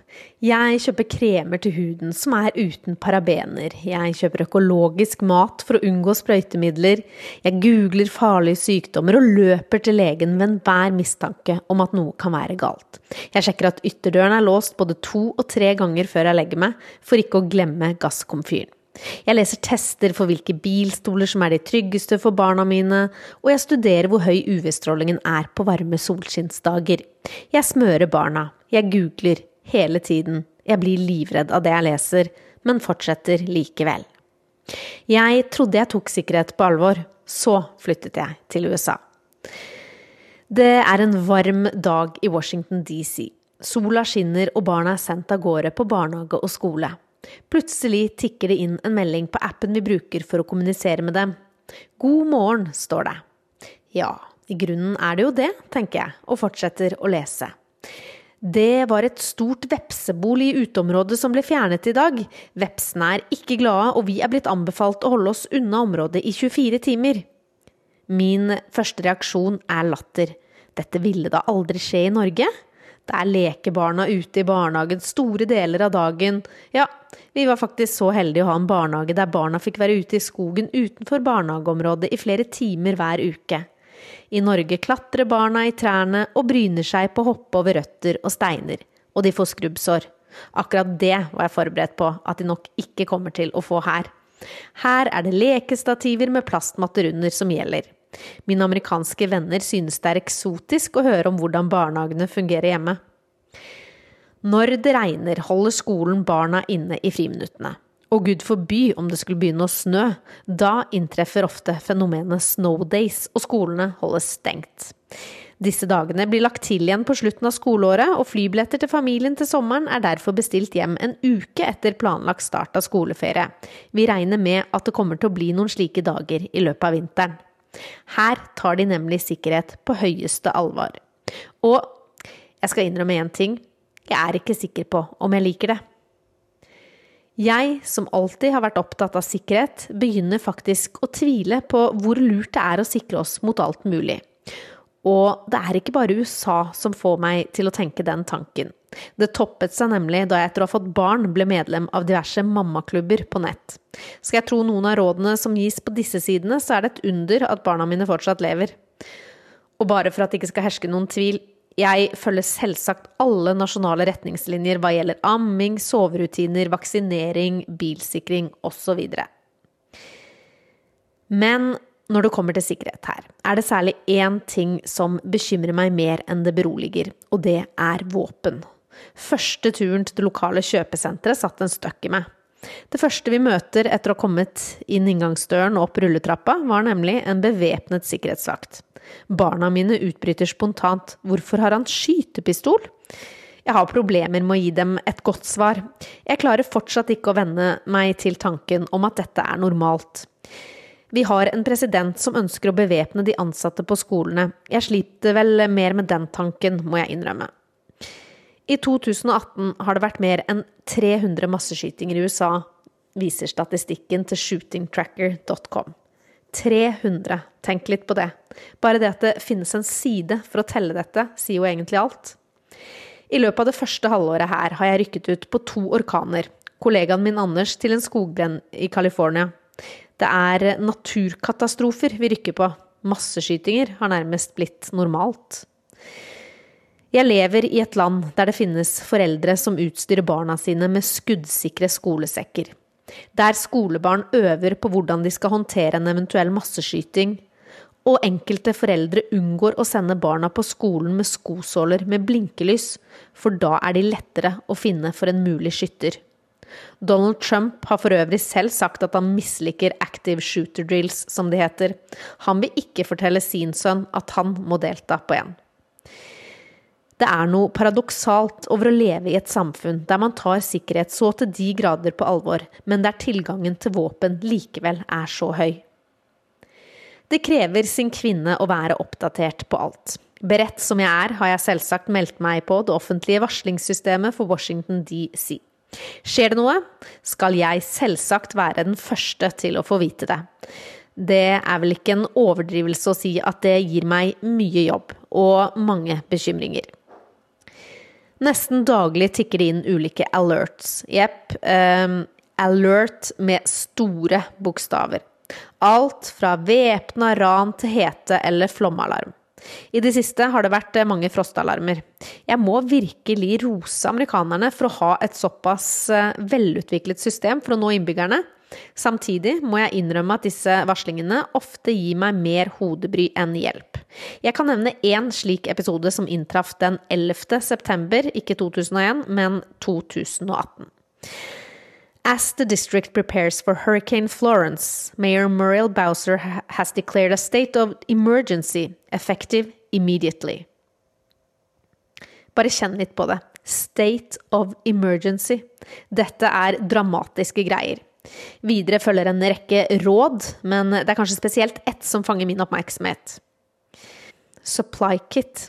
Jeg kjøper kremer til huden som er uten parabener. Jeg kjøper økologisk mat for å unngå sprøytemidler. Jeg googler farlige sykdommer og løper til legen ved enhver mistanke om at noe kan være galt. Jeg sjekker at ytterdøren er låst både to og tre ganger før jeg legger meg, for ikke å glemme gasskomfyren. Jeg leser tester for hvilke bilstoler som er de tryggeste for barna mine, og jeg studerer hvor høy UV-strålingen er på varme solskinnsdager. Jeg smører barna, jeg googler, hele tiden. Jeg blir livredd av det jeg leser, men fortsetter likevel. Jeg trodde jeg tok sikkerhet på alvor. Så flyttet jeg til USA. Det er en varm dag i Washington DC. Sola skinner og barna er sendt av gårde på barnehage og skole. Plutselig tikker det inn en melding på appen vi bruker for å kommunisere med dem. God morgen, står det. Ja, i grunnen er det jo det, tenker jeg, og fortsetter å lese. Det var et stort vepsebol i uteområdet som ble fjernet i dag. Vepsene er ikke glade, og vi er blitt anbefalt å holde oss unna området i 24 timer. Min første reaksjon er latter. Dette ville da aldri skje i Norge? Der er lekebarna ute i barnehagen store deler av dagen. Ja, vi var faktisk så heldige å ha en barnehage der barna fikk være ute i skogen utenfor barnehageområdet i flere timer hver uke. I Norge klatrer barna i trærne og bryner seg på å hoppe over røtter og steiner. Og de får skrubbsår. Akkurat det var jeg forberedt på at de nok ikke kommer til å få her. Her er det lekestativer med plastmatter under som gjelder. Mine amerikanske venner synes det er eksotisk å høre om hvordan barnehagene fungerer hjemme. Når det regner, holder skolen barna inne i friminuttene. Og gud forby om det skulle begynne å snø. Da inntreffer ofte fenomenet snow days, og skolene holdes stengt. Disse dagene blir lagt til igjen på slutten av skoleåret, og flybilletter til familien til sommeren er derfor bestilt hjem en uke etter planlagt start av skoleferie. Vi regner med at det kommer til å bli noen slike dager i løpet av vinteren. Her tar de nemlig sikkerhet på høyeste alvor. Og jeg skal innrømme én ting. Jeg er ikke sikker på om jeg liker det. Jeg, som alltid har vært opptatt av sikkerhet, begynner faktisk å tvile på hvor lurt det er å sikre oss mot alt mulig. Og det er ikke bare USA som får meg til å tenke den tanken. Det toppet seg nemlig da jeg etter å ha fått barn ble medlem av diverse mammaklubber på nett. Skal jeg tro noen av rådene som gis på disse sidene, så er det et under at barna mine fortsatt lever. Og bare for at det ikke skal herske noen tvil, jeg følger selvsagt alle nasjonale retningslinjer hva gjelder amming, soverutiner, vaksinering, bilsikring osv. Men når det kommer til sikkerhet her, er det særlig én ting som bekymrer meg mer enn det beroliger, og det er våpen. Første turen til det lokale kjøpesenteret satt en støkk i meg. Det første vi møter etter å ha kommet inn inngangsdøren og opp rulletrappa, var nemlig en bevæpnet sikkerhetsvakt. Barna mine utbryter spontant 'Hvorfor har han skytepistol?' Jeg har problemer med å gi dem et godt svar. Jeg klarer fortsatt ikke å venne meg til tanken om at dette er normalt. Vi har en president som ønsker å bevæpne de ansatte på skolene. Jeg sliter vel mer med den tanken, må jeg innrømme. I 2018 har det vært mer enn 300 masseskytinger i USA, viser statistikken til shootingtracker.com. 300. Tenk litt på det. Bare det at det finnes en side for å telle dette, sier jo egentlig alt. I løpet av det første halvåret her har jeg rykket ut på to orkaner. Kollegaen min Anders til en skogbrenn i California. Det er naturkatastrofer vi rykker på. Masseskytinger har nærmest blitt normalt. Jeg lever i et land der det finnes foreldre som utstyrer barna sine med skuddsikre skolesekker. Der skolebarn øver på hvordan de skal håndtere en eventuell masseskyting. Og enkelte foreldre unngår å sende barna på skolen med skosåler med blinkelys, for da er de lettere å finne for en mulig skytter. Donald Trump har for øvrig selv sagt at han misliker active shooter drills, som de heter. Han vil ikke fortelle sin sønn at han må delta på en. Det er noe paradoksalt over å leve i et samfunn der man tar sikkerhet så til de grader på alvor, men der tilgangen til våpen likevel er så høy. Det krever sin kvinne å være oppdatert på alt. Beredt som jeg er, har jeg selvsagt meldt meg på det offentlige varslingssystemet for Washington DC. Skjer det noe, skal jeg selvsagt være den første til å få vite det. Det er vel ikke en overdrivelse å si at det gir meg mye jobb og mange bekymringer. Nesten daglig tikker det inn ulike alerts. Jepp. Um, alert med store bokstaver. Alt fra væpna ran til hete eller flomalarm. I det siste har det vært eh, mange frostalarmer. Jeg må virkelig rose amerikanerne for å ha et såpass eh, velutviklet system for å nå innbyggerne. Samtidig må jeg innrømme at disse varslingene ofte gir meg mer hodebry enn hjelp. Jeg kan nevne én slik episode som inntraff den 11. september, ikke 2001, men 2018. As the district prepares for Hurricane Florence, Mayor Muriel Bowser has declared a state of emergency, effective immediately. Bare kjenn litt på det. State of emergency. Dette er dramatiske greier. Videre følger en rekke råd, men det er kanskje spesielt ett som fanger min oppmerksomhet. Supply Kit.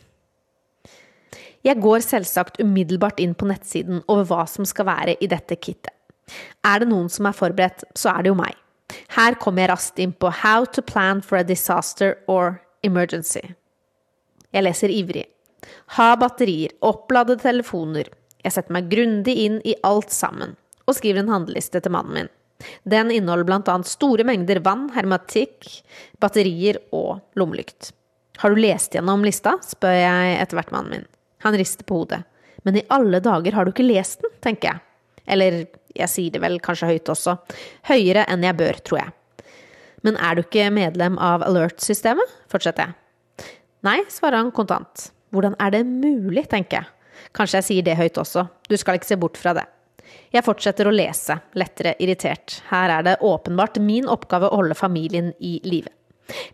Jeg går selvsagt umiddelbart inn på nettsiden over hva som skal være i dette kittet. Er det noen som er forberedt, så er det jo meg. Her kommer jeg raskt inn på How to plan for a disaster or emergency. Jeg leser ivrig. Ha batterier, oppladede telefoner. Jeg setter meg grundig inn i alt sammen, og skriver en handleliste til mannen min. Den inneholder annet store mengder vann, hermatikk, batterier og lommelykt. Har du lest gjennom lista? spør jeg etter hvert mannen min. Han rister på hodet. Men i alle dager har du ikke lest den, tenker jeg. Eller jeg sier det vel kanskje høyt også. Høyere enn jeg bør, tror jeg. Men er du ikke medlem av alert-systemet? fortsetter jeg. Nei, svarer han kontant. Hvordan er det mulig, tenker jeg. Kanskje jeg sier det høyt også. Du skal ikke se bort fra det. Jeg fortsetter å lese, lettere irritert. Her er det åpenbart min oppgave å holde familien i live.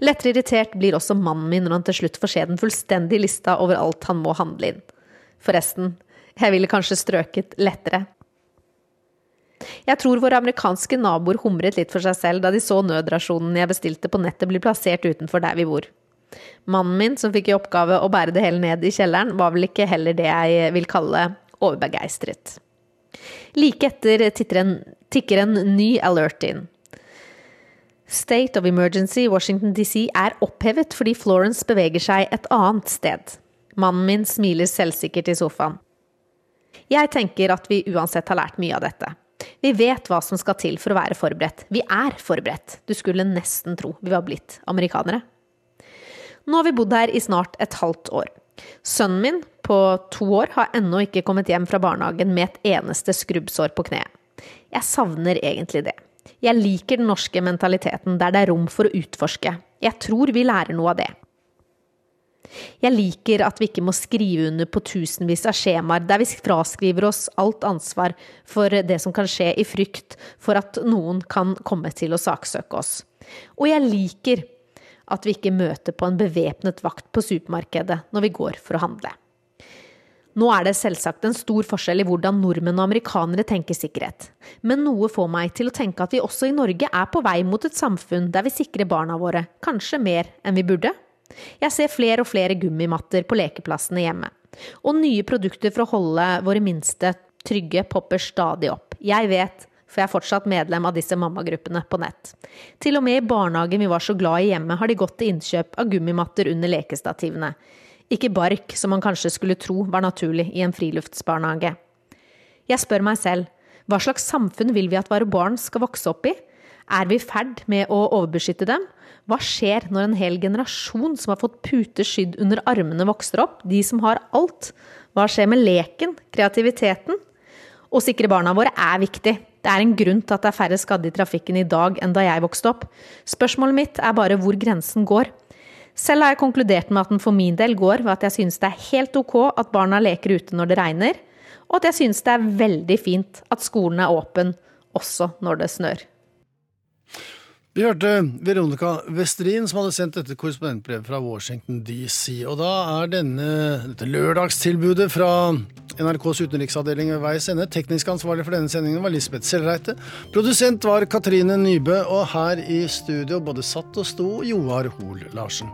Lettere irritert blir også mannen min når han til slutt får se den fullstendige lista over alt han må handle inn. Forresten, jeg ville kanskje strøket lettere. Jeg tror våre amerikanske naboer humret litt for seg selv da de så nødrasjonen jeg bestilte på nettet bli plassert utenfor der vi bor. Mannen min, som fikk i oppgave å bære det hele ned i kjelleren, var vel ikke heller det jeg vil kalle overbegeistret. Like etter tikker en ny alert inn. State of emergency Washington DC er opphevet fordi Florence beveger seg et annet sted. Mannen min smiler selvsikkert i sofaen. Jeg tenker at vi uansett har lært mye av dette. Vi vet hva som skal til for å være forberedt. Vi er forberedt. Du skulle nesten tro vi var blitt amerikanere. Nå har vi bodd her i snart et halvt år. Sønnen min på to år har ennå ikke kommet hjem fra barnehagen med et eneste skrubbsår på kneet. Jeg savner egentlig det. Jeg liker den norske mentaliteten der det er rom for å utforske. Jeg tror vi lærer noe av det. Jeg liker at vi ikke må skrive under på tusenvis av skjemaer der vi fraskriver oss alt ansvar for det som kan skje i frykt for at noen kan komme til å saksøke oss. Og jeg liker at vi ikke møter på en bevæpnet vakt på supermarkedet når vi går for å handle. Nå er det selvsagt en stor forskjell i hvordan nordmenn og amerikanere tenker sikkerhet, men noe får meg til å tenke at vi også i Norge er på vei mot et samfunn der vi sikrer barna våre, kanskje mer enn vi burde. Jeg ser flere og flere gummimatter på lekeplassene hjemme, og nye produkter for å holde våre minste trygge popper stadig opp. Jeg vet, for jeg er fortsatt medlem av disse mammagruppene på nett. Til og med i barnehagen vi var så glad i hjemme, har de gått til innkjøp av gummimatter under lekestativene. Ikke bark, som man kanskje skulle tro var naturlig i en friluftsbarnehage. Jeg spør meg selv, hva slags samfunn vil vi at våre barn skal vokse opp i? Er vi i ferd med å overbeskytte dem? Hva skjer når en hel generasjon som har fått puter skydd under armene, vokser opp? De som har alt. Hva skjer med leken, kreativiteten? Å sikre barna våre er viktig. Det er en grunn til at det er færre skadde i trafikken i dag enn da jeg vokste opp. Spørsmålet mitt er bare hvor grensen går. Selv har jeg konkludert med at den for min del går ved at jeg synes det er helt ok at barna leker ute når det regner, og at jeg synes det er veldig fint at skolen er åpen også når det snør. Vi hørte Veronica Westrin som hadde sendt dette korrespondentbrevet fra Washington DC. Og da er denne, dette lørdagstilbudet fra NRKs utenriksavdeling ved veis ende. Teknisk ansvarlig for denne sendingen var Lisbeth Selreite. Produsent var Katrine Nybø, og her i studio både satt og sto Joar Hoel Larsen.